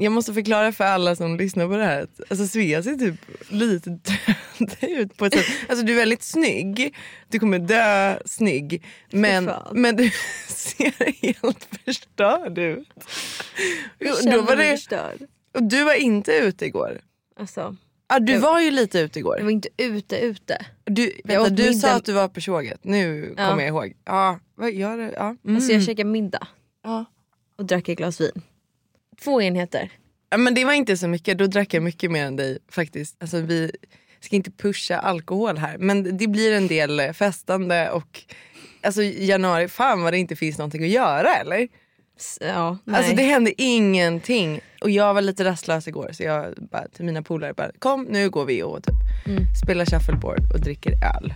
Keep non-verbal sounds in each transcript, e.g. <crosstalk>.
Jag måste förklara för alla som lyssnar på det här. att, Alltså Svea ser typ lite <laughs> död ut på ett sätt. Alltså du är väldigt snygg. Du kommer dö snygg. Men, men du <laughs> ser helt förstörd ut. Jag känner var mig det, förstörd. och du var inte ute igår. Alltså, Ah, du Jag- var ju lite ute jag igår. var inte ute ute. Du, Jag vänta, du sa att du var på tjoget. Nu Ja. kommer jag ihåg. Ja, vad gör du? Ja. Mm. Alltså jag käkade middag ja. och drack ett glas vin. Två enheter. Ja, men det var inte så mycket, då drack jag mycket mer än dig faktiskt. Alltså, vi ska inte pusha alkohol här men det blir en del eh, festande och alltså, januari, fan vad det inte finns någonting att göra eller? Ja, nej. Alltså det hände ingenting och jag var lite rastlös igår så jag bara till mina polare bara kom nu går vi och typ Mm. spelar shuffleboard och dricker öl.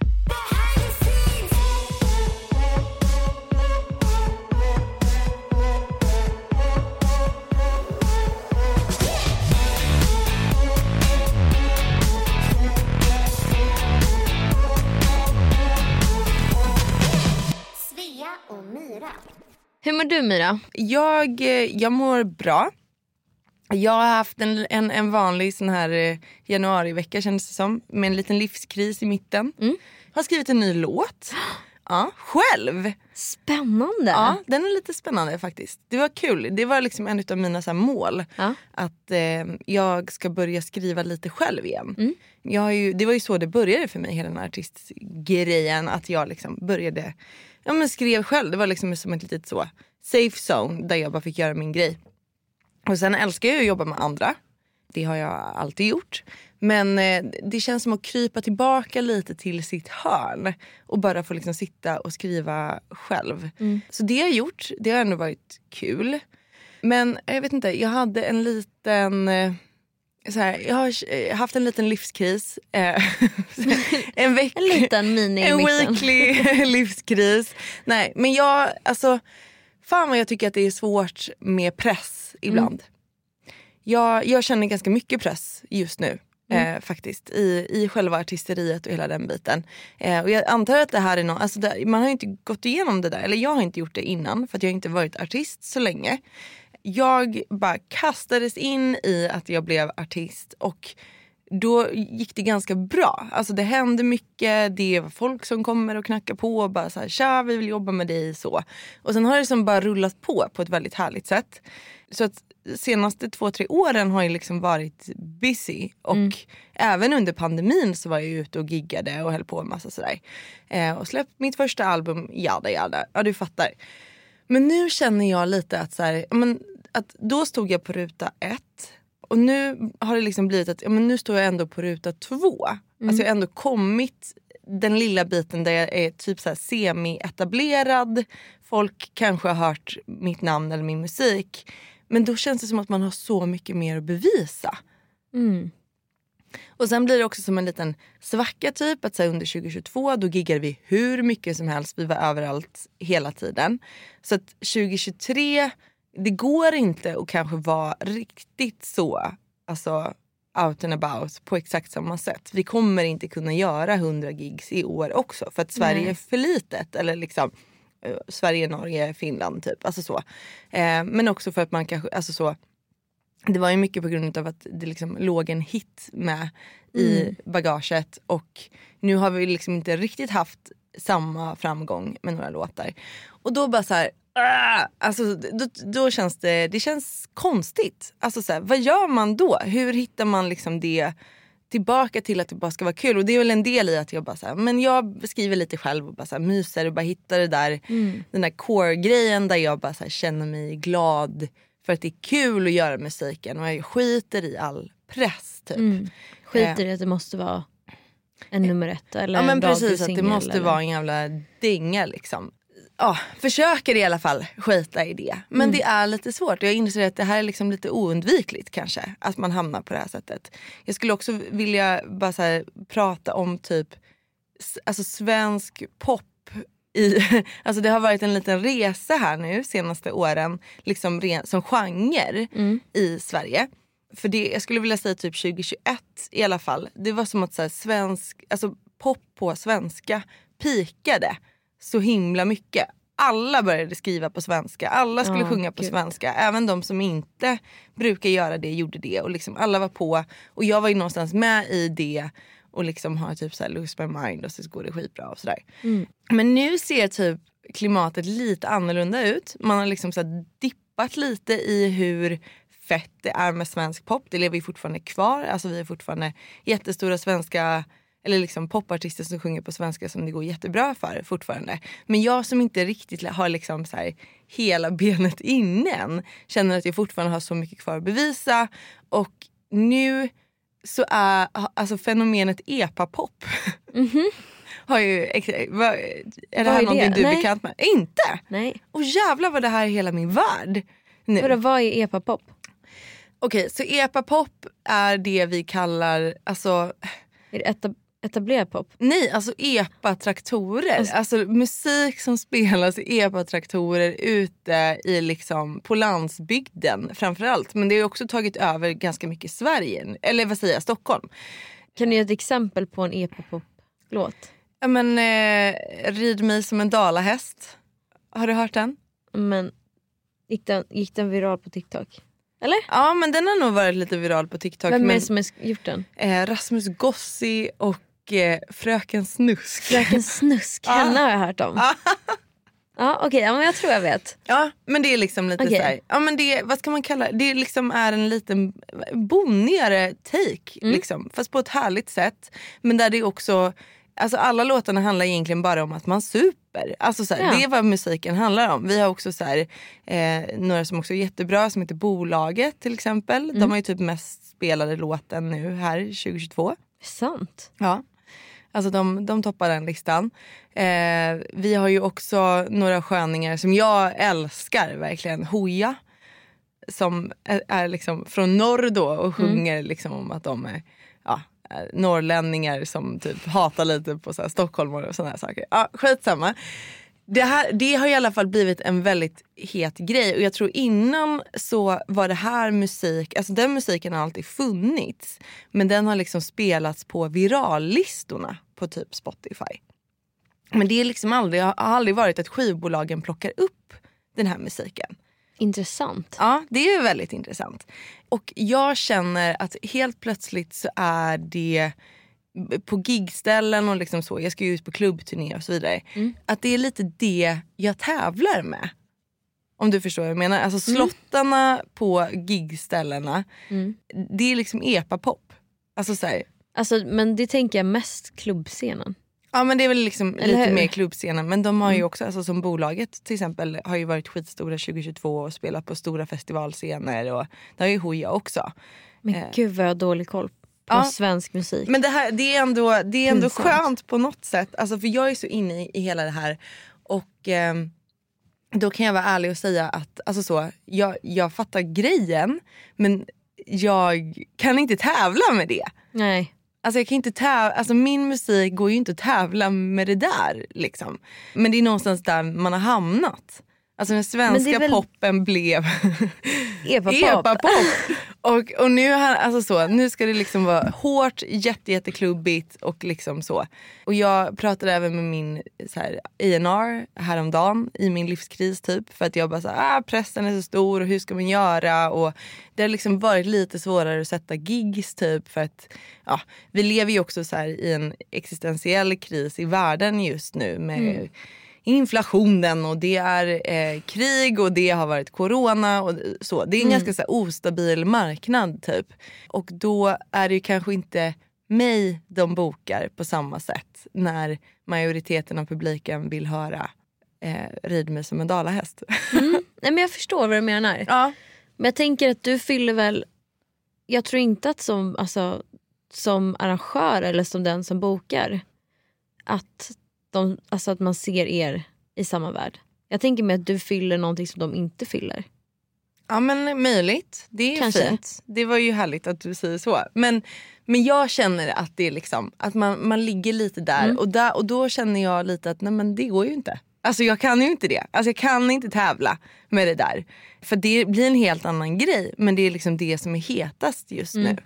Mår du Myra? Jag, eh, jag mår bra. Jag har haft en, en, en vanlig sån här eh, januarivecka kändes det som. Med en liten livskris i mitten. Mm. Har skrivit en ny låt. <gasps> Ja, själv. Spännande. Ja, den är lite spännande faktiskt. Det var kul. Det var liksom en av mina så mål. Ja. Att eh, jag ska börja skriva lite själv igen. Mm. Jag ju, det var ju så det började för mig, hela den här artistgrejen. Att jag liksom började, ja men skrev själv. Det var liksom som ett litet så safe zone där jag bara fick göra min grej. Och sen älskar jag att jobba med andra. Det har jag alltid gjort. Men eh, det känns som att krypa tillbaka lite till sitt hörn och bara få liksom sitta och skriva själv. Så det har jag gjort. Det har ändå varit kul. Men jag vet inte, jag hade en liten... Eh, så här, jag har eh, haft en liten livskris. Eh, <laughs> en vecka. En liten mini En weekly <laughs> livskris. Nej, men jag, alltså, fan vad jag tycker att det är svårt med press ibland. Jag, jag känner ganska mycket press just nu. Eh, faktiskt i, i själva artisteriet och hela den biten. Eh, och jag antar att det här är något, alltså det, man har ju inte gått igenom det där, eller jag har inte gjort det innan för att jag har inte varit artist så länge. Jag bara kastades in i att jag blev artist och då gick det ganska bra. Alltså det hände mycket, det var folk som kommer och knackar på och bara så här, tja vi vill jobba med dig så. Och sen har det som bara rullat på på ett väldigt härligt sätt. Så att senaste två, tre åren har jag liksom varit busy och även under pandemin så var jag ute och giggade och höll på med massa sådär. Eh, och släppt mitt första album, jada jada, ja du fattar. Men nu känner jag lite att, så här, men, att då stod jag på ruta ett och nu har det liksom blivit att ja, men nu står jag ändå på ruta två. Alltså jag har ändå kommit den lilla biten där jag är typ så semi-etablerad. Folk kanske har hört mitt namn eller min musik. Men då känns det som att man har så mycket mer att bevisa. Mm. Och sen blir det också som en liten svacka typ. Att så under 2022 då giggade vi hur mycket som helst. Vi var överallt hela tiden. Så att 2023, det går inte att kanske vara riktigt så alltså, out and about på exakt samma sätt. Vi kommer inte kunna göra 100 gigs i år också. För att Sverige Nej. är för litet. Eller liksom eh, Sverige, Norge, Finland typ. Alltså så. Eh, men också för att man kanske, alltså så det var ju mycket på grund av att det liksom låg en hit med i bagaget och nu har vi liksom inte riktigt haft samma framgång med några låtar. Och då bara så här, ah! alltså, då, då känns det, det känns konstigt. Alltså så här, vad gör man då? Hur hittar man liksom det tillbaka till att det bara ska vara kul? Och det är väl en del i att jag bara så här, men jag skriver lite själv och bara så här, myser och bara hittar det där, den där core-grejen där jag bara så här, känner mig glad för att det är kul att göra musiken och jag skiter i all press typ. Mm. Skiter i att det måste vara en nummer ett eller Ja men en precis att det måste eller- vara en jävla dänga liksom. Ja, försöker i alla fall skita i det. Men Mm. det är lite svårt. Jag inser att det här är liksom lite oundvikligt kanske. Att man hamnar på det här sättet. Jag skulle också vilja bara här, prata om typ alltså svensk pop i, <laughs> alltså det har varit en liten resa här nu senaste åren liksom re, som genre i Sverige. För det, jag skulle vilja säga typ 2021 i alla fall. Det var som att så här, svensk, alltså pop på svenska pikade så himla mycket. Alla började skriva på svenska, alla skulle Ja, sjunga på gud. svenska. Även de som inte brukar göra det gjorde det. Och liksom alla var på. Och jag var ju någonstans med i det och liksom har typ så här lose my mind och så går det skitbra och sådär. Men nu ser typ klimatet lite annorlunda ut. Man har liksom så här dippat lite i hur fett det är med svensk pop. Det lever ju fortfarande kvar. Alltså vi är fortfarande jättestora svenska eller liksom popartister som sjunger på svenska som det går jättebra för fortfarande. Men jag som inte riktigt har liksom så här hela <laughs> benet inne än känner att jag fortfarande har så mycket kvar att bevisa. Och nu så är alltså fenomenet epapop <laughs> har ju, ex- vad, är det Vad här är någonting det? du är bekant med? Inte! Nej. Och jävlar vad det här är hela min värld. Nu. Vadå, vad är epapop? Okej, så epapop är det vi kallar, alltså Är det etablerad pop? nej, alltså epatraktorer. Alltså, musik som spelas i epatraktorer ute i liksom på landsbygden framförallt. Men det har också tagit över ganska mycket Sverige, eller vad säger jag, Stockholm. Kan du ge ett exempel på en epapop-låt? Ja men eh, Rid mig som en dalahäst. Har du hört den? Men gick den, gick den viral på TikTok? Eller? Ja men den har nog varit lite viral på TikTok. Vem är men, det som har gjort den? eh, Rasmus Gossi och eh, Fröken Snusk. Fröken Snusk, <laughs> henne har jag hört om. Ja okej, ja, men jag tror jag vet. Ja men det är liksom lite Okej. så här, ja men det, vad ska man kalla det? Det liksom är en liten bonnigare take Mm. liksom. Fast på ett härligt sätt. Men där det också, alltså alla låtarna handlar egentligen bara om att man super. Alltså så här, Ja. Det är vad musiken handlar om. Vi har också så här, eh, några som också är jättebra som heter Bolaget till exempel. Mm. De har ju typ mest spelade låten nu här 2022. Sant. Ja. Alltså de, de toppar den listan. Eh, vi har ju också några sköningar som jag älskar verkligen. Hoja. Som är, är liksom från norr då och sjunger liksom om att de är ja, är norrlänningar som typ hatar lite på så här stockholmare och sådana här saker. Ja, skitsamma. Det, här, det har i alla fall blivit en väldigt het grej och jag tror innan så var det här musik, alltså den musiken har alltid funnits men den har liksom spelats på virallistorna på typ Spotify. Men det är liksom aldrig, har aldrig varit att skivbolagen plockar upp den här musiken. Intressant. Ja, det är väldigt intressant. Och jag känner att helt plötsligt så är det på gigställen och liksom så, jag ska ju ut på klubbturné och så vidare. Att det är lite det jag tävlar med. Om du förstår vad jag menar. Alltså slottarna på gigställena, det är liksom epapop. Alltså så här, Alltså, men det tänker jag mest klubbscenen. Ja men det är väl liksom Eller lite hur? Mm. mer klubbscenen. Men de har ju också, alltså som bolaget till exempel, har ju varit skitstora 2022 och spelat på stora festivalscener. Och det har ju Hooja också. Men Eh. gud vad jag har dålig koll på Ja. svensk musik. Men det, här, det är ändå, det är ändå Pinsamt. skönt på något sätt. Alltså för jag är så inne i, i hela det här. Och ehm, då kan jag vara ärlig och säga att alltså så, jag, jag fattar grejen men jag kan inte tävla med det. Nej. Alltså jag kan inte tävla, alltså min musik går ju inte att tävla med det där. Liksom. Men det är någonstans där man har hamnat. Alltså den svenska väl- poppen blev <laughs> Epapop. epapop. och, och nu, alltså så, nu ska det liksom vara hårt, jätte, jätteklubbigt och liksom så. Och jag pratade även med min så här, A&R häromdagen i min livskris typ. För att jag bara så här, ah, pressen är så stor och hur ska man göra? Och det har liksom varit lite svårare att sätta gigs typ. För att ja, vi lever ju också så här, i en existentiell kris i världen just nu. med inflationen och det är eh, krig och det har varit corona och så. Det är en ganska så här, ostabil marknad typ. Och då är det ju kanske inte mig de bokar på samma sätt när majoriteten av publiken vill höra eh, Rid mig som en dalahäst. <laughs> Nej, men jag förstår vad du menar. ja. Men jag tänker att du fyller väl... Jag tror inte att som, alltså, som arrangör eller som den som bokar att, de, alltså att man ser er i samma värld. Jag tänker mig att du fyller någonting som de inte fyller. Ja men möjligt. Det är Kanske. fint. Det var ju härligt att du säger så. Men, men jag känner att det är liksom att man, man ligger lite där, Mm. och där och då känner jag lite att nej men det går ju inte. Alltså jag kan ju inte det. Alltså jag kan inte tävla med det där. För det blir en helt annan grej. Men det är liksom det som är hetast just Mm. nu.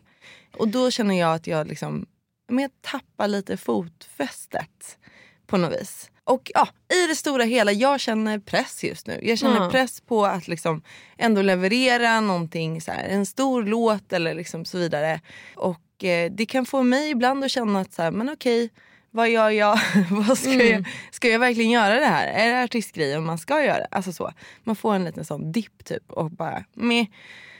Och då känner jag att jag liksom men jag tappar lite fotfästet på något vis. Och ja, i det stora hela, jag känner press just nu. Jag känner Ja. press på att liksom ändå leverera någonting, så här, en stor låt eller liksom så vidare. Och eh, det kan få mig ibland att känna att så här, men okej, vad gör jag? <laughs> vad ska, Mm. jag? Ska jag verkligen göra det här? Är det artistgrejen man ska göra? Alltså så. Man får en liten sån dipp typ och bara meh.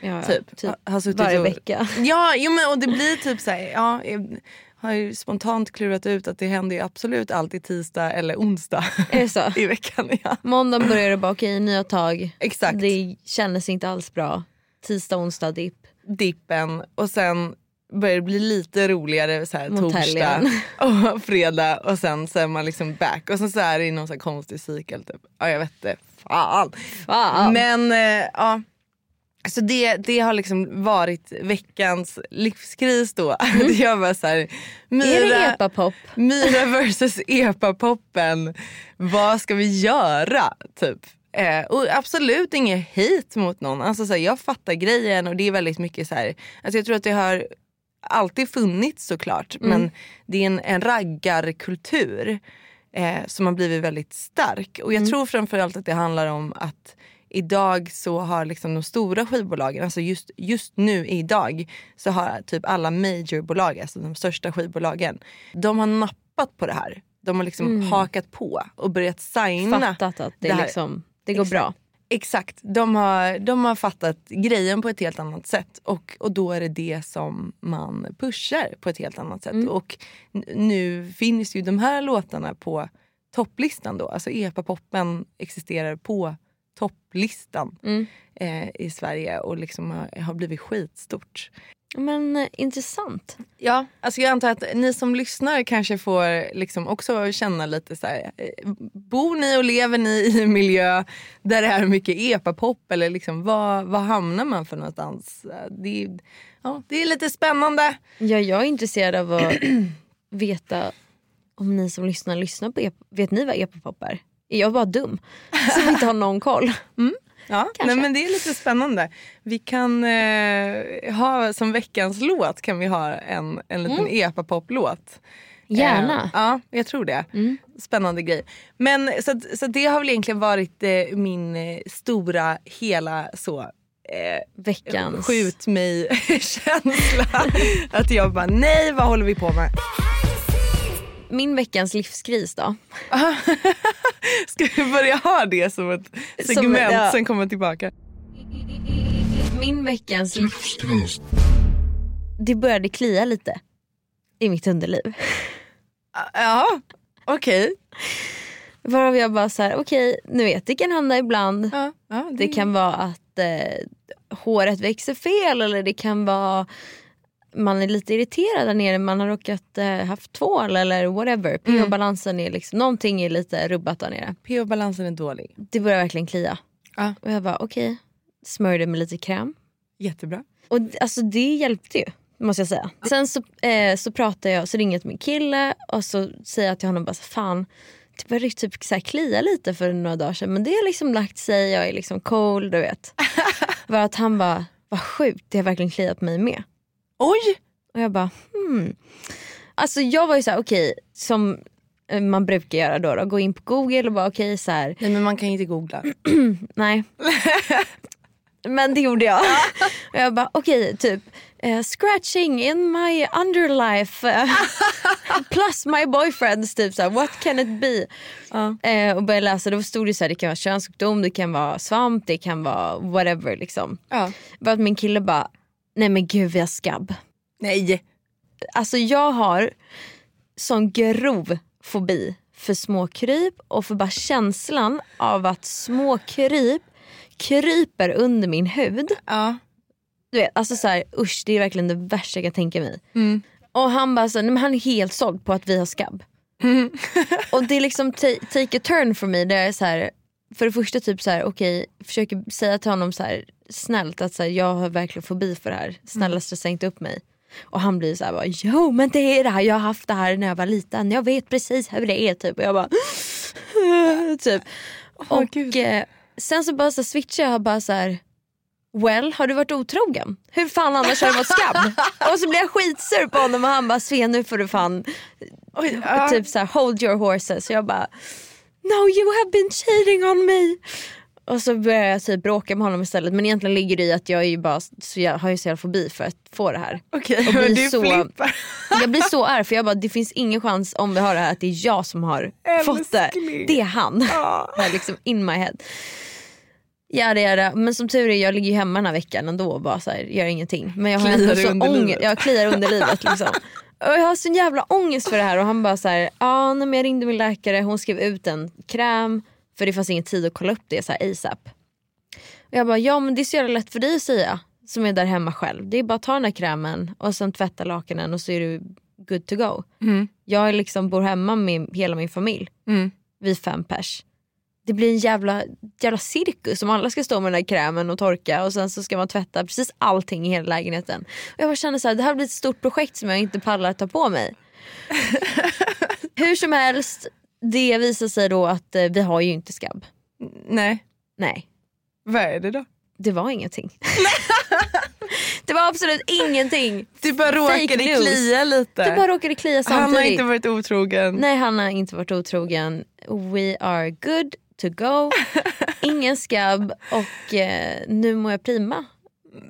Ja, Typ. typ Ha- suttit varje och- vecka. Ja, jo, men, och det blir typ så här, ja, jag har ju spontant klurat ut att det händer absolut alltid tisdag eller onsdag det <laughs> i veckan. Ja. Måndagen börjar det bara okej nya tag. Exakt. Det kändes inte alls bra. Tisdag, onsdag, dipp. Dippen och sen börjar det bli lite roligare så här, torsdag <laughs> och fredag och sen så är man liksom back och sen så är det i någon så här konstig cykel. Typ. Ja, jag vet inte. Fan. Fan. Men eh, ja. Så det, det har liksom varit veckans livskris då. <laughs> jag var så här, är Myra, det epapop? Myra versus epa-poppen. Vad ska vi göra? Typ. Eh, och absolut inget hate mot någon. Alltså, så här, jag fattar grejen och det är väldigt mycket så här. Alltså, jag tror att det har alltid funnits såklart. Men det är en, en raggarkultur eh, som har blivit väldigt stark. Och jag tror framförallt att det handlar om att idag så har liksom de stora skivbolagen, alltså just, just nu idag så har typ alla majorbolag, alltså de största skivbolagen, de har nappat på det här. De har liksom hakat på och börjat signa. Fattat att det, det liksom, det går Exakt. bra. Exakt, de har, de har fattat grejen på ett helt annat sätt och, och då är det det som man pushar på ett helt annat sätt. Och n- nu finns ju de här låtarna på topplistan då. Alltså epa-poppen existerar på topplistan Mm. eh, i Sverige och liksom har, har blivit skitstort. Men eh, intressant. Ja, alltså jag antar att ni som lyssnar kanske får liksom också känna lite så här. eh, Bor ni och lever ni i en miljö där det är mycket epapop eller liksom vad, vad hamnar man för någonstans? Det, är- ja, det är lite spännande. Ja, jag är intresserad av att <clears throat> veta om ni som lyssnar lyssnar på ep- Vet ni vad epapop är? Är jag bara dum <laughs> som inte har någon koll? Ja, Kanske. nej, men det är lite spännande. Vi kan eh, ha som veckans låt kan vi ha en, en liten epapop-låt. Gärna. Eh, ja, jag tror det. Spännande grej. Men så, så det har väl egentligen varit eh, min eh, stora hela så eh, Veckans. skjut mig känsla. <laughs> att jag bara nej vad håller vi på med? Min veckans livskris då. <laughs> Ska vi börja ha det som ett Som- segment ja. sen kommer tillbaka? Min veckans livskris. Det började klia lite i mitt underliv. Ja, okej. Varav jag bara så här, okej nu vet det kan hända ibland. Ja, ja, Det kan vara att eh, håret växer fel eller det kan vara man är lite irriterad där nere, man har råkat eh, haft tvål eller whatever. pH-balansen är liksom, någonting är lite rubbat där nere. pH-balansen är dålig. Det börjar verkligen klia. Ja. Och jag bara okej, smörjde med lite kräm. Jättebra. Och d- alltså det hjälpte ju. Måste jag säga. Sen så, eh, så pratar jag, så ringer jag till min kille och så säger jag till honom bara så, fan det började typ så här klia lite för några dagar sedan men det har liksom lagt sig, jag är liksom cold du vet. <laughs> Var att han bara, vad sjukt det har verkligen kliat mig med. Oj! Och jag bara hmm. Alltså jag var ju såhär okej som eh, man brukar göra då, då gå in på google och bara okej så här Nej men man kan inte googla. <clears throat> Nej. <laughs> Men det gjorde jag. <laughs> Och jag bara okej typ eh, scratching in my underlife eh, <laughs> plus my boyfriends typ såhär what can it be? Eh, och började läsa då stod det såhär det kan vara könssjukdom, det kan vara svamp, det kan vara whatever liksom. Bara att min kille bara nej men gud vi har skabb. Nej. Alltså jag har sån grov fobi för små kryp och för bara känslan av att små kryp kryper under min hud. Ja. Du vet, alltså så här, usch det är verkligen det värsta jag kan tänka mig. Och han bara så, nej, men han är helt såld på att vi har skabb. och det är liksom ta- take a turn for me. Där jag är så här, för det första typ så här, okej försöker säga till honom så här, snällt att så här, jag har verkligen fobi för det här. Snälla stressa inte upp mig. Och han blir så här bara, jo men det är det här, jag har haft det här när jag var liten, jag vet precis hur det är typ. Och jag bara <laughs> typ. och gud. eh, sen så bara så switchar jag bara så här. Well, har du varit otrogen? Hur fan annars har du varit skabb? <laughs> och så blir jag skitsur på honom och han bara Svea nu får du fan Oj, ja. typ så här, hold your horses. Så jag bara no you have been cheating on me. Och så börjar jag typ bråka med honom istället men egentligen ligger det i att jag är ju bara så jag har ju så jävla fobi för att få det här. Okej, <laughs> blir du så- flippar. Jag blir så arg för jag bara det finns ingen chans om vi har det här att det är jag som har fått det. Älskling. Det är han. Ja. <laughs> Är liksom in my head. Ja det är det. Men som tur är jag ligger ju hemma den här veckan ändå och bara så här, gör ingenting. Men jag har Kliar ändå så ångest. Jag kliar under livet liksom. <laughs> Jag har sån jävla ångest för det här och han bara så här, ja nej, men jag ringde min läkare, hon skrev ut en kräm för det fanns ingen tid att kolla upp det så här ASAP. Och jag bara, ja men det är så jävla lätt för dig att säga som är där hemma själv. Det är bara att ta den här krämen och sen tvätta lakanen och så är du good to go. Jag är liksom bor hemma med hela min familj. Mm. Vi fem pers. Det blir en jävla, jävla cirkus om alla ska stå med den där krämen och torka och sen så ska man tvätta precis allting i hela lägenheten. Och jag bara känner så här, det här blir ett stort projekt som jag inte pallar ta på mig. <laughs> Hur som helst, det visar sig då att eh, vi har ju inte skabb. Nej, Nej, vad är det då? det var ingenting. <laughs> det var absolut ingenting. Du bara Fake råkade news. klia lite. Det bara råkade klia Han har samtidigt. inte varit otrogen. Nej han har inte varit otrogen. We are good to go. <laughs> Ingen skabb och eh, nu mår jag prima.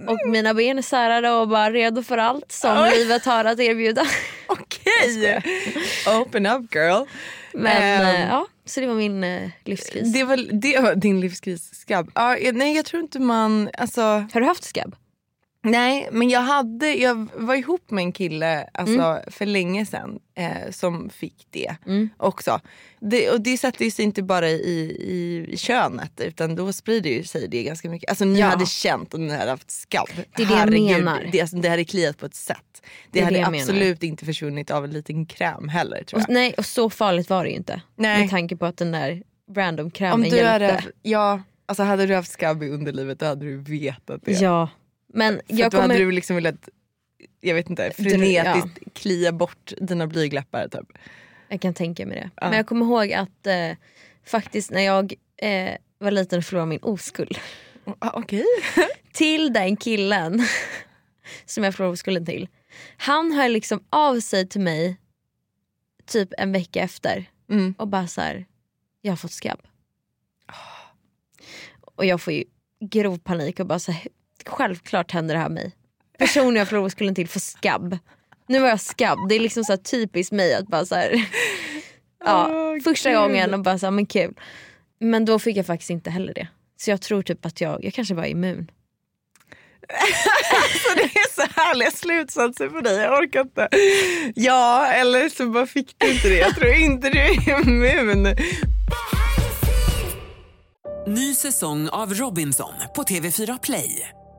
Och mina ben är särade och bara redo för allt som Oj. livet har att erbjuda. <laughs> Okej, open up girl. Men Ehm, eh, ja, så det var min eh, livskris. Det var, det var din livskris, skabb. Ja, jag- nej jag tror inte man, alltså Har du haft skabb? Nej, men jag, hade, jag var ihop med en kille alltså, för länge sedan eh, som fick det också. Det, och det sätter sig inte bara i, i könet utan då sprider ju sig det ganska mycket. Alltså ni Ja. hade känt om ni hade haft skabb. Det är det jag menar. Det, alltså, det hade kliat på ett sätt. Det, Det hade det jag menar. absolut inte försvunnit av en liten kräm heller tror Och, jag. nej, och så farligt var det ju inte. Nej. Med tanke på att den där random krämen Om du hjälpte. hade, ja, alltså hade du haft skabb i underlivet då hade du vetat det. Ja. Men För jag då hade kommer... du liksom velat jag vet inte, frenetiskt klia bort dina blygläppar typ. Jag kan tänka mig det. Ja. Men jag kommer ihåg att eh, faktiskt när jag eh, var liten och förlorade min oskuld Ah, Okej. <laughs> till den killen <laughs> som jag förlorade oskulden till. Han hör liksom av sig till mig typ en vecka efter Mm. och bara så här, jag har fått skabb. Och jag får ju grov panik och bara så här, självklart händer det här mig. Personen jag förlorade oskulden till får skabb. Nu var jag skabb, det är liksom så här typiskt mig att bara så här, ja, Åh, första gud. gången och bara så här, men kul. Men då fick jag faktiskt inte heller det. Så jag tror typ att jag, jag kanske var immun. <laughs> Så det är så härliga slutsatser för dig, jag orkar inte. Ja, eller så bara fick du inte det. Jag tror inte du är immun. Ny säsong av Robinson på TV4 Play.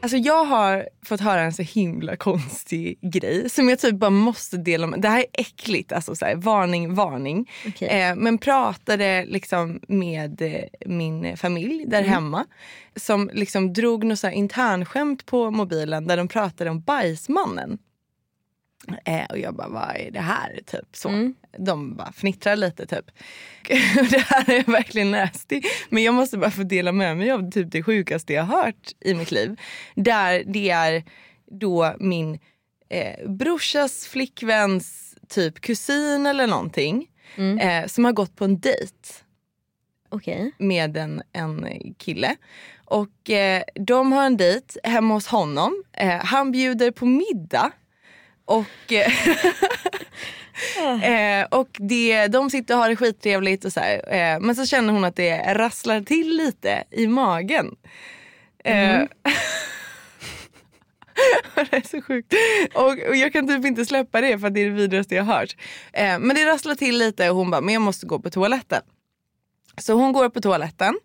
Alltså jag har fått höra en så himla konstig grej som jag typ bara måste dela med. Det här är äckligt, alltså så här, varning, varning. Okej. Eh, men pratade liksom med eh, min familj där hemma som liksom drog något så här internskämt på mobilen där de pratade om bajsmannen. Eh, och jag bara, vad är det här? Typ så. De bara fnittrar lite typ. <laughs> det här är verkligen nasty. Men jag måste bara få dela med mig av typ det sjukaste jag har hört i mitt liv. Där det är då min eh, brorsas flickväns typ kusin eller någonting. eh, som har gått på en dejt Okej. med en, en kille. Och eh, de har en dejt hemma hos honom. Eh, han bjuder på middag. Och, eh, <laughs> eh, och det, de sitter och har det skittrevligt och så här, eh, Men så känner hon att det rasslar till lite i magen. Eh, <laughs> det är så sjukt. Och, och jag kan typ inte släppa det för det är det vidrigaste jag hört. Eh, men det rasslar till lite och hon bara, men jag måste gå på toaletten. Så hon går på toaletten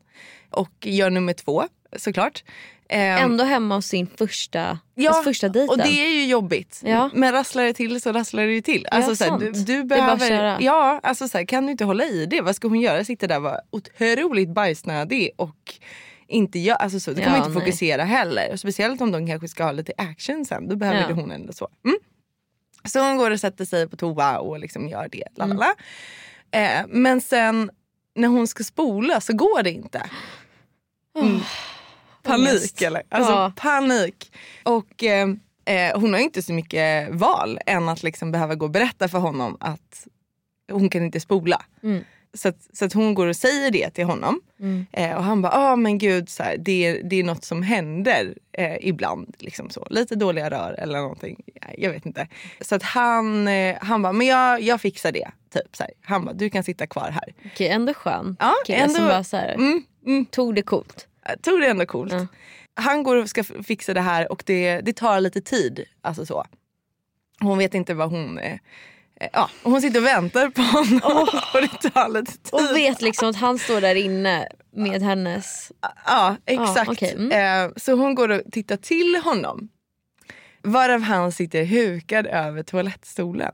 och gör nummer två såklart. Eh, Ändå hemma hos sin första, Ja, första dejten. och det är ju jobbigt. Ja. Men rasslar det till så rasslar det ju till. Alltså, så här, sant. du, du behöver, ja, alltså, så här, kan du inte hålla i det? Vad ska hon göra? Sitta där och vara otroligt bajsnödig och inte gör, alltså, så, du kommer Ja, inte nej. fokusera heller. Speciellt om de kanske ska ha lite action sen. Då behöver Ja. hon ändå så. Mm. Så hon går och sätter sig på toa och liksom gör det. Lalala. Mm. Eh, men sen när hon ska spola så går det inte. Mm. Panik eller? Alltså Ja. panik. Och eh, eh, hon har inte så mycket val än att liksom behöva gå och berätta för honom att hon kan inte spola. Mm. Så, att, så att hon går och säger det till honom. Mm. Eh, och han bara, ah, men gud så här, det, är- det är något som händer eh, ibland. Liksom så. Lite dåliga rör eller någonting. Ja, Jag vet inte. Så att han, eh, han bara, men jag, jag fixar det. Typ, så här. Han bara, du kan sitta kvar här. Okej, ändå skön Ja, kille ändå- som bara så här, Mm, mm. tog det coolt. Jag tror det är ändå coolt. Ja. Han går och ska fixa det här och det, det tar lite tid. Alltså så. Hon vet inte vad hon... Eh, eh, ja, och hon sitter och väntar på honom <laughs> och det tar lite tid. Och vet liksom att han står där inne med hennes... Ja, exakt. okej, mm. eh, så hon går och tittar till honom. Varav han sitter hukad över toalettstolen.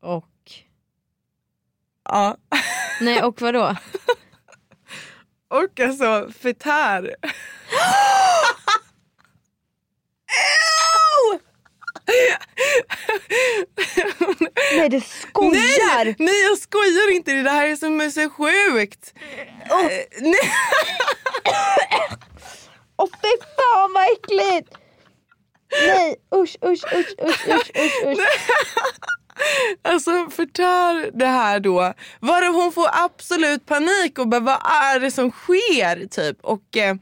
Och... Ja. Nej och vadå? <laughs> Och alltså förtär. Nej du skojar! Nej, nej jag skojar inte, det här är så, så sjukt. Åh. Nej. Åh fy fan vad äckligt! Nej usch usch usch usch usch usch usch. Alltså förtär det här då. Varav hon får absolut panik och bara vad är det som sker typ. Och eh,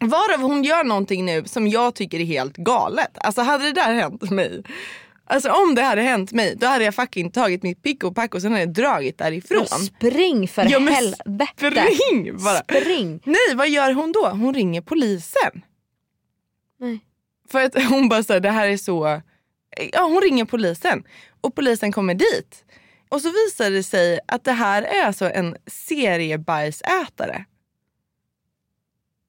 varav hon gör någonting nu som jag tycker är helt galet. Alltså hade det där hänt mig. Alltså om det hade hänt mig då hade jag fucking tagit mitt pick och pack och sen hade jag dragit därifrån. Ja, spring för Ja, men helvete! Spring bara. Spring! Nej vad gör hon då? Hon ringer polisen. Nej. För att hon bara såhär, det här är så... Ja hon ringer polisen och polisen kommer dit. Och så visar det sig att det här är alltså en seriebajsätare.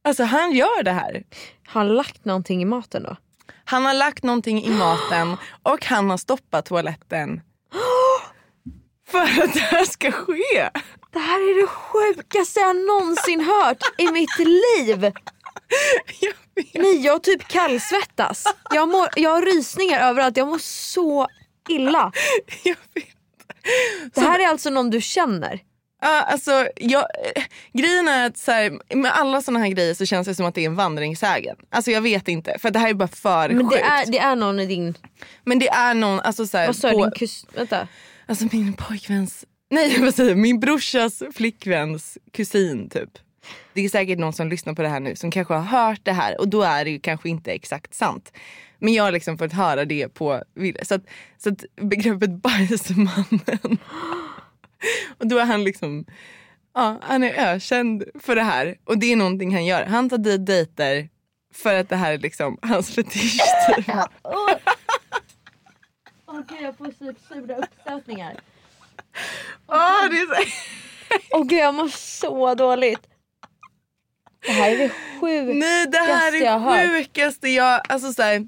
Alltså han gör det här. Har han lagt någonting i maten då? Han har lagt någonting i maten <gasps> och han har stoppat toaletten. <gasps> För att det här ska ske. Det här är det sjukaste jag någonsin hört i mitt liv! <laughs> Jag. Nej jag typ kallsvettas. Jag, mår, jag har rysningar överallt, jag mår så illa. <laughs> Jag vet. Det här är alltså någon du känner? Ja, alltså, jag, eh, grejen är att så här, med alla såna här grejer så känns det som att det är en vandringssägen. Alltså jag vet inte för det här är bara för Men sjukt. det är, det är någon i din... Men det är någon, alltså så här, Vad sa på- Din kus... Vänta. Alltså min pojkväns, nej <laughs> vad säger min brorsas flickväns kusin typ. Det är säkert någon som lyssnar på det här nu som kanske har hört det här och då är det ju kanske inte exakt sant. Men jag har liksom fått höra det på Ville. Så att, så att begreppet bajsmannen. och då är han liksom, ja han är ökänd för det här. Och det är någonting han gör. Han tar dit dejter för att det här är liksom hans fetisch typ. Åh gud jag får så sura uppstötningar. Åh, det är så... Åh gud jag mår så dåligt. Det här är det sjukaste Nej det här jag har är sjukaste jag, alltså så här,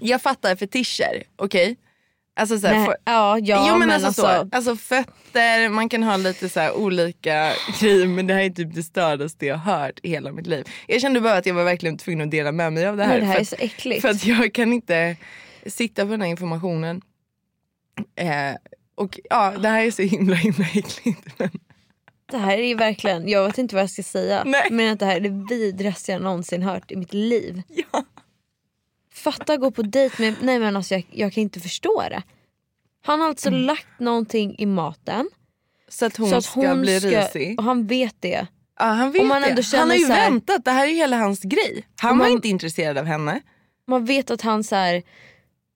jag fattar fetischer, okej? Alltså så här, för, ja, ja jo, men, men, alltså, alltså, så, alltså fötter, man kan ha lite så olika <laughs> grejer men det här är typ det stördaste jag har hört i hela mitt liv. Jag kände bara att jag var verkligen tvungen att dela med mig av det här. nej, det här för, är så äckligt. för att jag kan inte sitta på den här informationen. Eh, och ja, det här är så himla himla äckligt. <laughs> Men, Det här är verkligen, jag vet inte vad jag ska säga. Nej. Men att det här är det vidrigaste jag någonsin hört i mitt liv. ja. Fatta gå på dejt med, nej men alltså jag, jag kan inte förstå det. Han har alltså lagt någonting i maten. Så att hon, så att ska hon bli ska, risig. Och han vet det. Ja, han vet man det. han har ju här- väntat, det här är hela hans grej. Han Om var man- inte intresserad av henne. Man vet att han så här,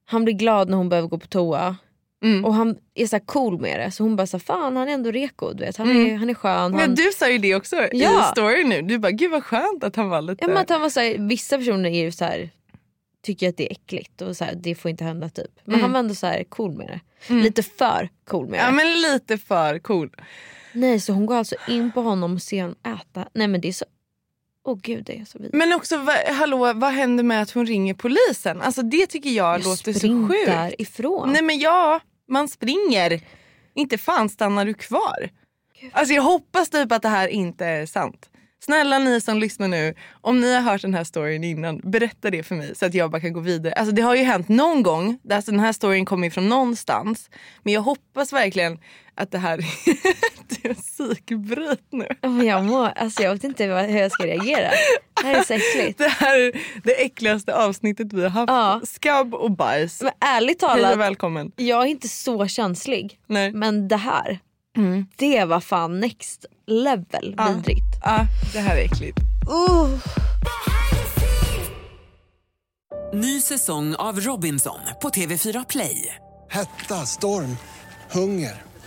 han blir glad när hon behöver gå på toa. Mm. Och han är så cool med det. Så hon bara så fan han är ändå reko. Du vet. Han, Mm. är, han är skön. Men Han, du sa ju det också i Ja. story nu. Du bara, gud vad skönt att han var lite... ja, men att han var så här, vissa personer är ju så här, tycker att det är äckligt och så här, det får inte hända typ. Men Mm. han var ändå så här cool med det. Lite för cool med det. Ja men lite för cool. Nej så hon går alltså in på honom och ser honom äta. Nej men det är så, åh gud det är så vidrigt. Men också, va, hallå, vad händer med att hon ringer polisen? Alltså det tycker jag, Jag låter så sjukt. därifrån. Nej men ja, man springer. Inte fan stannar du kvar. Alltså jag hoppas typ att det här inte är sant. Snälla ni som lyssnar nu, om ni har hört den här storyn innan, berätta det för mig så att jag bara kan gå vidare. Alltså det har ju hänt någon gång, alltså den här storyn kommer ju från någonstans. Men jag hoppas verkligen att det här <laughs> det är psykbryt nu. Jag, mår, alltså, jag vet inte hur jag ska reagera. Det här är så äckligt. Det här är det äckligaste avsnittet vi har haft. Ja. Skabb och bajs. Men ärligt Hej talat, och välkommen. jag är inte så känslig. Nej. Men det här, det var fan next level Ja. vidrigt. Ja, det här är äckligt. Uh. Ny säsong av Robinson på TV4 Play. Hetta, storm, hunger.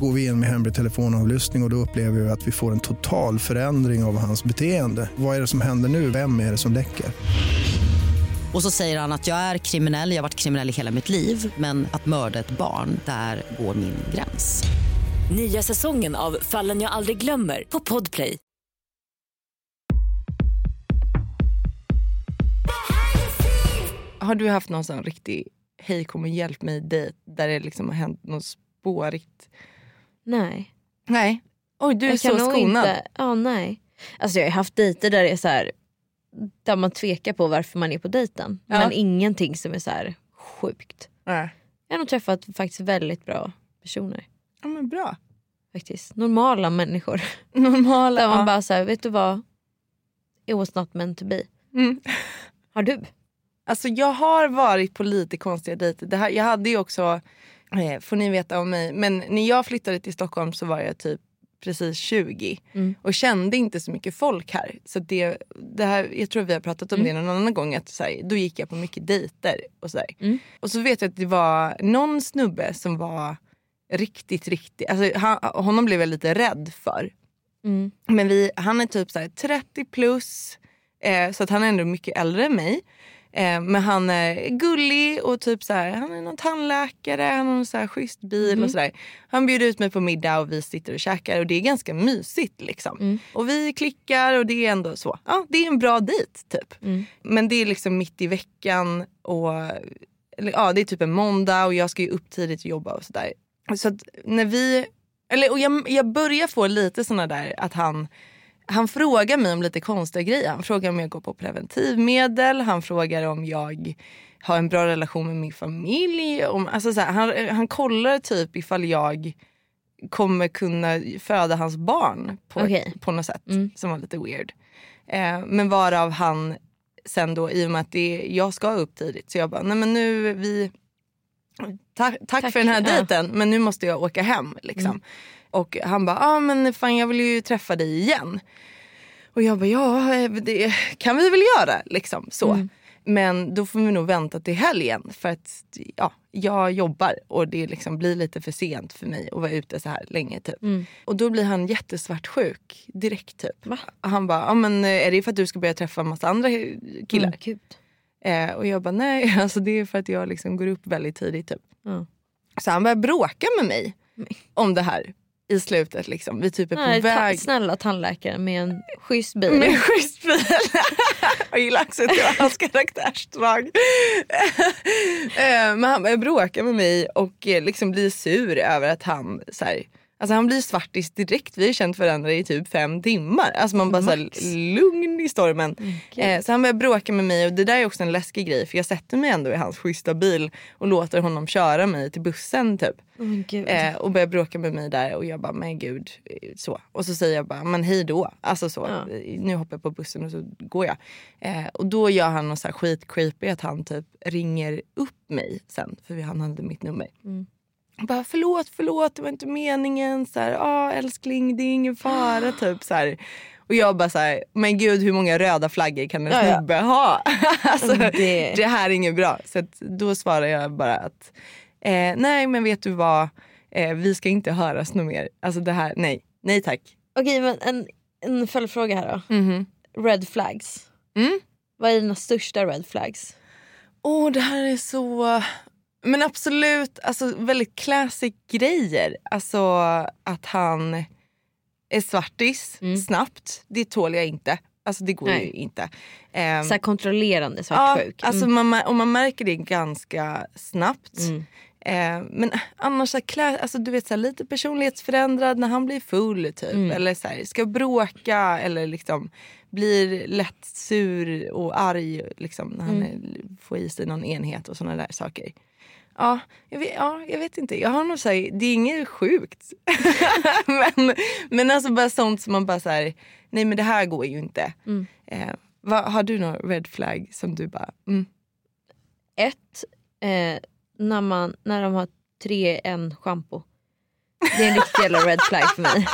Går vi in med hemlig telefonavlyssning och, och då upplever vi att vi får en total förändring av hans beteende. Vad är det som händer nu? Vem är det som läcker? Och så säger han att jag är kriminell, jag har varit kriminell i hela mitt liv men att mörda ett barn, där går min gräns. Nya säsongen av Fallen jag aldrig glömmer på Podplay. Har du haft någon sån riktig hej kom och hjälp mig dejt där det liksom har hänt något spårigt? Nej. Nej. Oj du är jag så skonad. Ja, nej. Alltså jag har haft dejter där det är så här, där man tvekar på varför man är på dejten. Ja. Men ingenting som är så här sjukt. Nej. Jag har nog träffat faktiskt väldigt bra personer. Ja men bra. Faktiskt. Normala människor. <laughs> Normala. Där man ja. bara så här, vet du vad? It was not meant to be. Mm. Har du? Alltså jag har varit på lite konstiga dejter. Det här, jag hade ju också, eh, får ni veta om mig, men när jag flyttade till Stockholm så var jag typ precis 20 Mm. och kände inte så mycket folk här. Så det, det här, jag tror vi har pratat om det någon annan gång. Att så här, då gick jag på mycket dejter. Och så. Mm. och så vet jag att det var någon snubbe som var riktigt, riktigt, alltså han, honom blev jag lite rädd för. Mm. Men vi, han är typ så här 30 plus, eh, så att han är ändå mycket äldre än mig. Eh, men han är gullig och typ så här, han är någon tandläkare, han har en så här schysst bil och sådär. Han bjuder ut mig på middag och vi sitter och käkar och det är ganska mysigt. Liksom. Och vi klickar och det är ändå så, ja det är en bra dejt typ. Men det är liksom mitt i veckan och eller, ja, det är typ en måndag och jag ska ju upp tidigt och jobba och sådär. Så att när vi, eller och jag, jag börjar få lite såna där att han han frågar mig om lite konstiga grejer. Han frågar om jag går på preventivmedel. Han frågar om jag har en bra relation med min familj. Om, alltså så här, han, han kollar typ ifall jag kommer kunna föda hans barn på, Okej. på något sätt Mm. som var lite weird. Eh, men varav han sen då i och med att det, jag ska upp tidigt så jag bara, nej men nu vi tack, tack, Tack, för den här ja. dejten men nu måste jag åka hem. Liksom. Mm. Och han bara, ja ah, men fan jag vill ju träffa dig igen. Och jag bara, ja eh, det kan vi väl göra. Liksom, så. Mm. Men då får vi nog vänta till helgen för att ja, jag jobbar och det liksom blir lite för sent för mig att vara ute så här länge. Typ. Mm. Och då blir han jättesvartsjuk direkt. Typ. Va? Han bara, ja, men eh, är det för att du ska börja träffa en massa andra killar? Mm. Eh, och jag bara, nej <laughs> alltså det är för att jag liksom går upp väldigt tidigt. Typ. Ja. Så han börjar bråka med mig om det här i slutet. Liksom. Vi typ är Nej, på ta- väg. snälla tandläkare med en schysst bil. Med en schysst bil. <laughs> jag gillar det var hans karaktärsdrag. Eh, Men han börjar bråka med mig och eh, liksom blir sur över att han så här, Alltså han blir svartis direkt. Vi har känt varandra i typ fem timmar. Alltså man bara så här, lugn i stormen. Eh, så han börjar bråka med mig och det där är också en läskig grej för jag sätter mig ändå i hans schyssta bil och låter honom köra mig till bussen typ. Oh. Eh, och börjar bråka med mig där och jag bara men gud. eh, Så. Och så säger jag bara men hej då. Alltså så. Ja. Nu hoppar jag på bussen och så går jag. Eh, och då gör han något så här skit creepy att han typ ringer upp mig sen. För han hade mitt nummer. Jag bara förlåt, förlåt, det var inte meningen. Så här, ah, älskling, det är ingen fara. <gasps> typ så här. Och jag bara så här, men gud hur många röda flaggor kan en Ja, ja. snubbe ha? <laughs> alltså, Det- det... här är inget bra. Så att då svarar jag bara att eh, nej men vet du vad, eh, vi ska inte höras något mer. Alltså det här, nej, nej tack. Okej men en, en följdfråga här då. Mhm. Red flags. Mm. Vad är dina största red flags? Åh det här är så... Men absolut, alltså väldigt classic grejer. Alltså att han är svartis snabbt, det tål jag inte. Alltså det går Nej. ju inte. Ehm, Så här kontrollerande svartsjuk. Ja, alltså Mm. man, och man märker det ganska snabbt. Mm. Eh, men annars så klä, alltså, du vet, så här, lite personlighetsförändrad när han blir full typ. Mm. Eller så här, ska bråka eller liksom blir lätt sur och arg liksom, när han Mm. är, får i sig någon enhet och sådana där saker. Ja jag, vet, ja, jag vet inte. Jag har nog så här, det är inget sjukt. <laughs> men, men alltså bara sånt som man bara så här, nej men det här går ju inte. Mm. Eh, vad, har du någon red flag som du bara, mm, Ett, eh, när, man, när de har tre en shampoo. Det är en riktig jävla red flag för mig.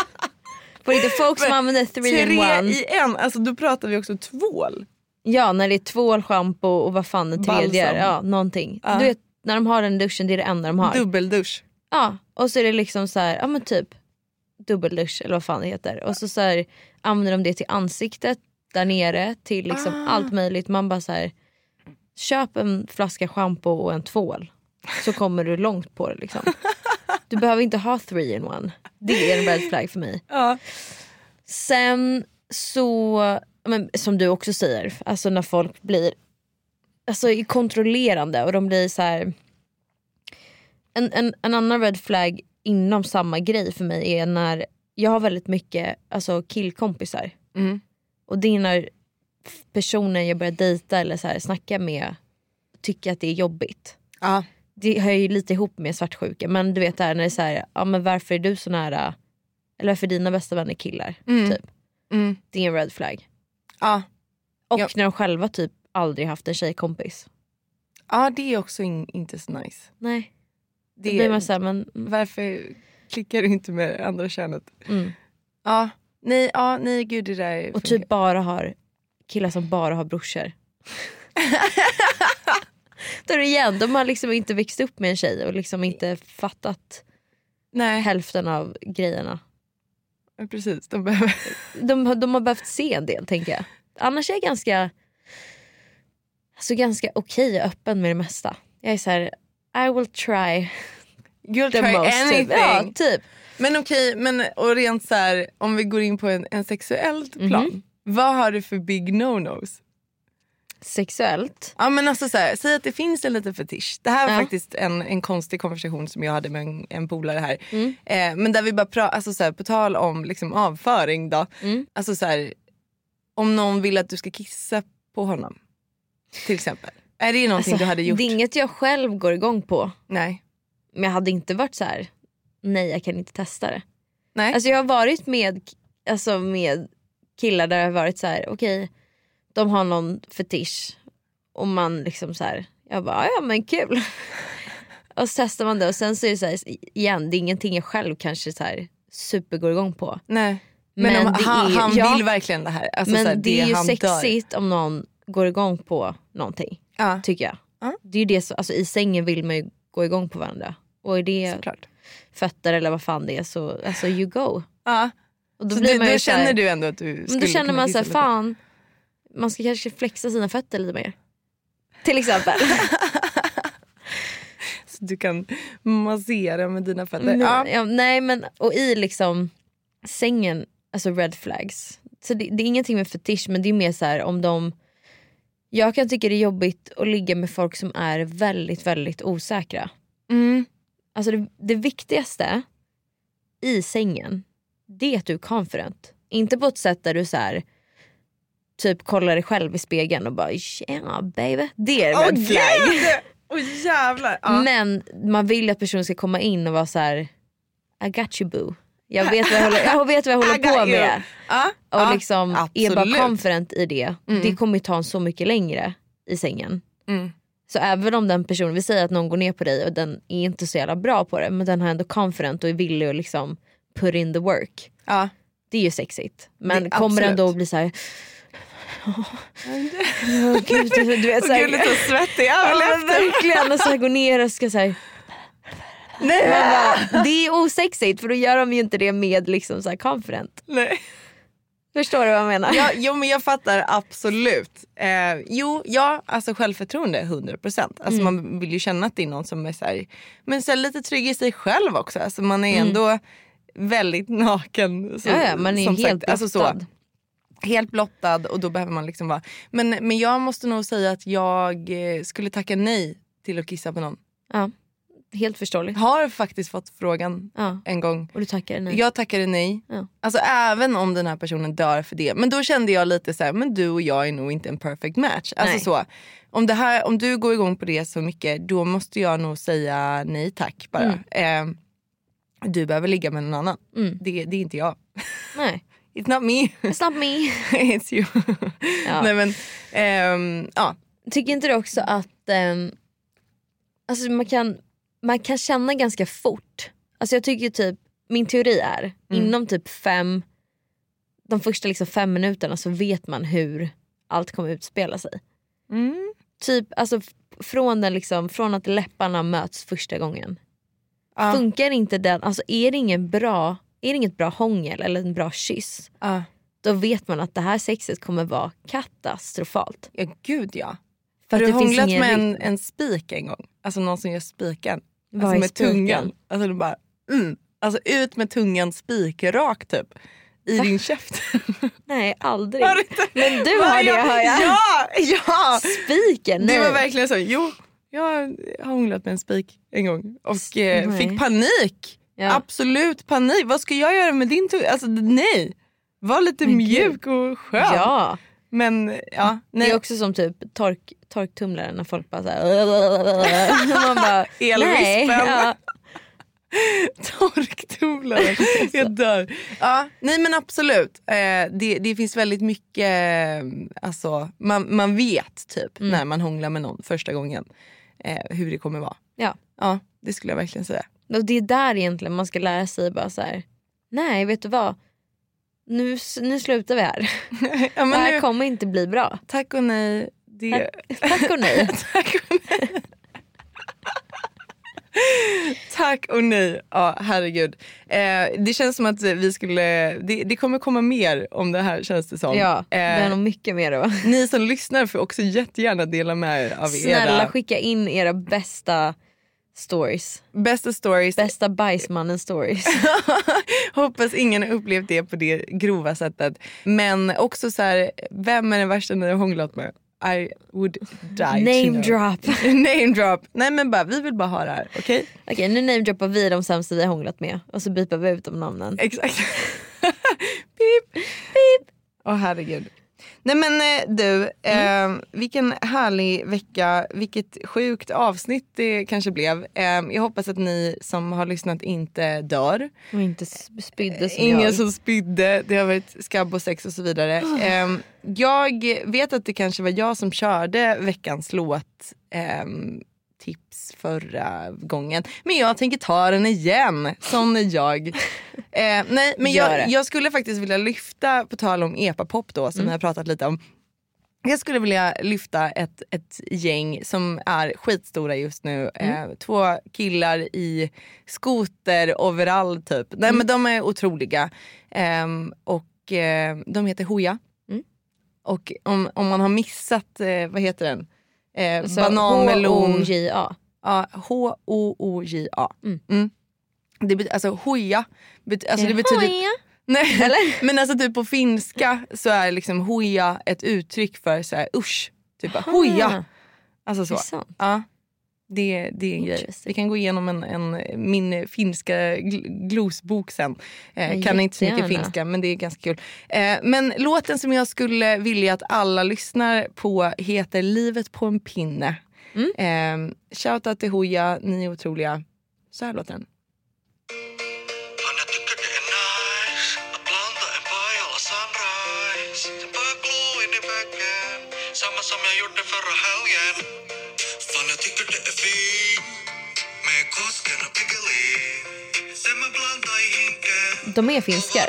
På riktigt, folk som använder three in one. i en, alltså då pratar vi också tvål. Ja när det är tvål, shampoo och vad fan den tredje är. Ja, någonting. Ja. Du vet när de har den duschen det är det enda de har. Dubbeldusch. Ja, och så är det liksom så här, ja men typ dubbeldusch eller vad fan det heter. Och så, så här, använder de det till ansiktet där nere till liksom Ah. allt möjligt. Man bara så här, köp en flaska shampoo och en tvål så kommer du långt på det liksom. <laughs> Du behöver inte ha three in one. Det är en red flag för mig. <laughs> Ja. Sen så, men, som du också säger, alltså när folk blir alltså, är kontrollerande och de blir så här. En, en, en annan red flag inom samma grej för mig är när jag har väldigt mycket alltså, killkompisar. Mm. Och det är när personen jag börjar dejta eller så här, snacka med tycker att det är jobbigt. Ja. Det hör ju lite ihop med svartsjuka men du vet det här när det är så här, ja men varför är du så nära, eller varför är dina bästa vänner killar? Mm. Typ. Mm. Det är en red flag. Ja. Och Ja. när de själva typ aldrig haft en tjejkompis. ja, det är också in, inte så nice. Nej. Då Det, blir man såhär, men Varför klickar du inte med det andra könet? mm. Ja, nej, ja, nej gud det där Och typ bara har killar som bara har brorsor. <laughs> Då är det igen, de har liksom inte växt upp med en tjej och liksom inte fattat Nej, hälften av grejerna. precis. De behöver... De, de har behövt se en del tänker jag. Annars är jag ganska, alltså ganska okej och öppen med det mesta. Jag är så här, I will try You'll the try most. anything. Typ. Ja, typ. Men okej, men och rent så här, om vi går in på en, en sexuellt plan. Mhm. Vad har du för big no-nos? Sexuellt. Ja men alltså så här, säg att det finns en liten fetisch. Det här var Ja. faktiskt en, en konstig konversation som jag hade med en, en polare här. Mm. Eh, men där vi bara pratar, alltså så här, på tal om liksom avföring då. Mm. Alltså så här, om någon vill att du ska kissa på honom. Till exempel. Är det någonting Alltså, du hade gjort? Det är inget jag själv går igång på. Nej. Men jag hade inte varit så här. nej jag kan inte testa det. Nej. Alltså jag har varit med, alltså med killar där jag har varit så här: okej de har någon fetisch och man liksom så här, jag bara ja men kul. <laughs> och så testar man det och sen så är det så här, igen det är ingenting jag själv kanske så här super går igång på. Nej. Men, Men om, det han, är- han ja. vill verkligen det här. Alltså men här, det är ju han dör. sexigt om någon går igång på någonting Ja, tycker jag. Ja. Det är ju det alltså, I sängen vill man ju gå igång på varandra. Och är det såklart. fötter eller vad fan det är så alltså you go. Ja. Och då så blir du, man då så här- känner du ändå att du Men skulle då känner man kissa så här, lite? fan man ska kanske flexa sina fötter lite mer. Till exempel. <laughs> Så du kan massera med dina fötter. ja. Ja. nej men och i liksom sängen, alltså red flags. Så det, det är ingenting med fetisch men det är mer så här om de jag kan tycka det är jobbigt att ligga med folk som är väldigt väldigt osäkra. Mm. Alltså det, det viktigaste i sängen, det är att du är confident. Inte på ett sätt där du så här, typ kollar dig själv i spegeln och bara tjena baby. Det är red flag. <laughs> Åh jävlar. Ja. Men man vill att personen ska komma in och vara så här: I got you boo. Jag vet vad jag håller, jag vet vad jag I håller på med. Ja, Och ja, liksom är absolut. bara confident i det. Mm. Det kommer ta en så mycket längre i sängen. Mm. Så även om den personen, vi säger att någon går ner på dig och den är inte så jävla bra på det men den har ändå confident och är villig att liksom put in the work. Ja. Det är ju sexigt. Men Det- kommer den då bli såhär <laughs> Åh gud, du, vet Och såhär, gud lite så svettig Ja, men överläppen. verkligen och så här gå ner och ska såhär Nej. Bara, det är osexigt för då gör de ju inte det med liksom så här confident. Nej. Förstår du vad jag menar? Ja, jo men jag fattar absolut. Eh, jo, ja alltså självförtroende 100%. Alltså Mm. man vill ju känna att det är någon som är så här, men så här, lite trygg i sig själv också. Alltså man är Mm. ändå väldigt naken. Så, ja, ja, man är helt sagt. Alltså så, blottad. helt blottad och då behöver man liksom vara. Men, men jag måste nog säga att jag eh, skulle tacka nej till att kissa på någon. Ja, helt förståeligt. Har faktiskt fått frågan Ja. en gång. Och du tackar nej. Jag tackade nej. Ja. Alltså även om den här personen dör för det. Men då kände jag lite så här, men du och jag är nog inte en perfect match. Alltså Nej. så. Om, det här, om du går igång på det så mycket då måste jag nog säga nej tack bara. Eh, du behöver ligga med någon annan. Mm. Det, det är inte jag. Nej, <laughs> It's not me. it's not me. <laughs> It's you. <laughs> Ja. Nej, men, ehm, ja. Tycker inte du också att ehm, alltså man, kan, man kan känna ganska fort. Alltså jag tycker typ, min teori är Mm. inom typ fem, de första liksom fem minuterna så vet man hur allt kommer utspela sig. Mm. Typ alltså från, den liksom, från att läpparna möts första gången. Ja. Funkar inte den, alltså är det, ingen bra, är det inget bra hångel eller en bra kyss Ja. då vet man att det här sexet kommer vara katastrofalt. ja, gud ja. För Har du hånglat med en, en spik en gång? Alltså någon som gör spiken. Vad Alltså är med tungan. Alltså du bara, mm. Alltså ut med tungan spikrak typ. I din käft. <laughs> Nej aldrig. Har Men du Va, har det hör jag. Ja, ja. Spiken, nej. Det var verkligen så. Jo, jag har hånglat med en spik en gång och eh, fick panik. Ja. Absolut panik. Vad ska jag göra med din tunga? Alltså nej. Var lite Men mjuk och skön. Ja. Men ja, Det nej. är också som typ tork, torktumlare när folk bara såhär... <laughs> Man bara, nej. Elvispen. Ja. <laughs> Torktumlare. <laughs> Jag dör. Ja, nej men absolut. Eh, det, det finns väldigt mycket, eh, alltså, man, man vet typ Mm. när man hånglar med någon första gången eh, hur det kommer vara. Ja. Ja, det skulle jag verkligen säga. Och det är där egentligen man ska lära sig bara så här. nej vet du vad? Nu, nu slutar vi här. <laughs> ja, det här nu, kommer inte bli bra. tack och nej. Det, Tack och nej. <laughs> tack och nej. Tack och nej. Ja, herregud. Eh, det känns som att vi skulle, det, det kommer komma mer om det här känns det som. Ja, det är Eh, nog mycket mer då. Ni som lyssnar får också jättegärna dela med er av Snälla era skicka in era bästa stories. bästa stories. Bästa bajsmannen stories. <laughs> Hoppas ingen har upplevt det på det grova sättet. Men också så här, vem är den värsta ni har hånglat med? I would die Name drop. <laughs> Name drop. Nej men bara, vi vill bara ha det här. Okej? Okej nu namedroppar vi de sämsta vi har hånglat med och så bipar vi ut de namnen. Exakt. <laughs> Pip. Pip. Åh herregud. Nej men eh, du, eh, vilken härlig vecka, vilket sjukt avsnitt det kanske blev. Eh, jag hoppas att ni som har lyssnat inte dör. Och inte spydde som Ingen jag. som spydde, det har varit skabb och sex och så vidare. Eh, jag vet att det kanske var jag som körde veckans låt ehm, förra gången. Men jag tänker ta den igen, är jag. <laughs> Eh, nej men jag, jag skulle faktiskt vilja lyfta, på tal om epapop då som vi har pratat lite om. Jag skulle vilja lyfta ett, ett gäng som är skitstora just nu. Eh, två killar i skoter overall typ. Nej men de är otroliga. Ehm, och eh, de heter Hooja. Mm. Och om, om man har missat, eh, vad heter den? Eh, Så banan, melon. Ja, H-O-O-J-A. Mm. Mm. Det alltså hoja, bet- alltså det betyder... hoja. <laughs> Nej, men alltså typ på finska så är liksom hoja ett uttryck för så här, usch. Typ bara, hoja. Alltså Det så. är sant. Ja. Det, det är en grej. Vi kan gå igenom en, en, min finska gl- glosbok sen. Eh, kan inte så mycket finska men det är ganska kul. Eh, men låten som jag skulle vilja att alla lyssnar på heter Livet på en pinne. Mm. Eh, Shoutout till Hooja, ni är otroliga. Så här låter den. Fan jag tycker det är nice att blanda en Pajala sunrise Sen börjar glo in i väggen Samma som jag gjorde förra helgen Fan jag tycker det är fint Med Kosken och Piggelin Sen man blandar i hinken De är finskar.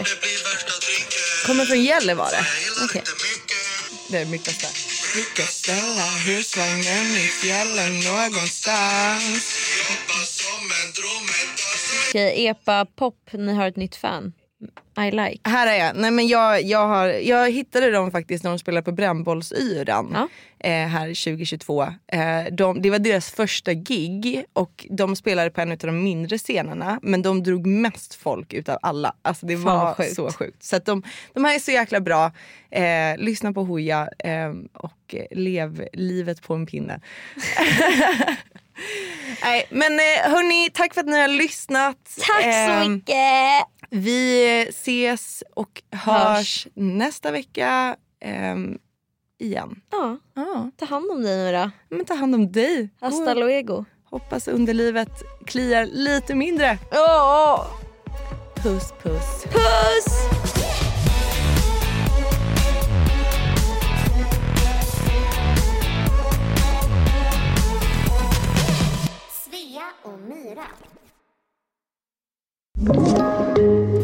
Kommer från Gällivare. Okej. mycket Det är mycket bästa. Brukar ställa husvagnen i fjällen någonstans. Jobba som en dromedar Okej, Epa Pop, ni har ett nytt fan. I like. Här är jag. Nej, men jag, jag, har, jag hittade dem faktiskt när de spelade på Brännbollsyran Ja. eh, här 2022. Eh, de, det var deras första gig och de spelade på en av de mindre scenerna men de drog mest folk utav alla. Alltså det Fan, var sjukt. så sjukt. Så de, de här är så jäkla bra. Eh, lyssna på Hooja eh, och lev livet på en pinne. <laughs> <laughs> Nej, men eh, hörni, tack för att ni har lyssnat. Tack så Ehm, mycket! Vi ses och hörs, nästa vecka ehm, igen. Ja, Ja, ta hand om dig nu då. men ta hand om dig. Hasta luego. Hoppas underlivet kliar lite mindre. Åh, Puss puss. puss! Svea och Myra.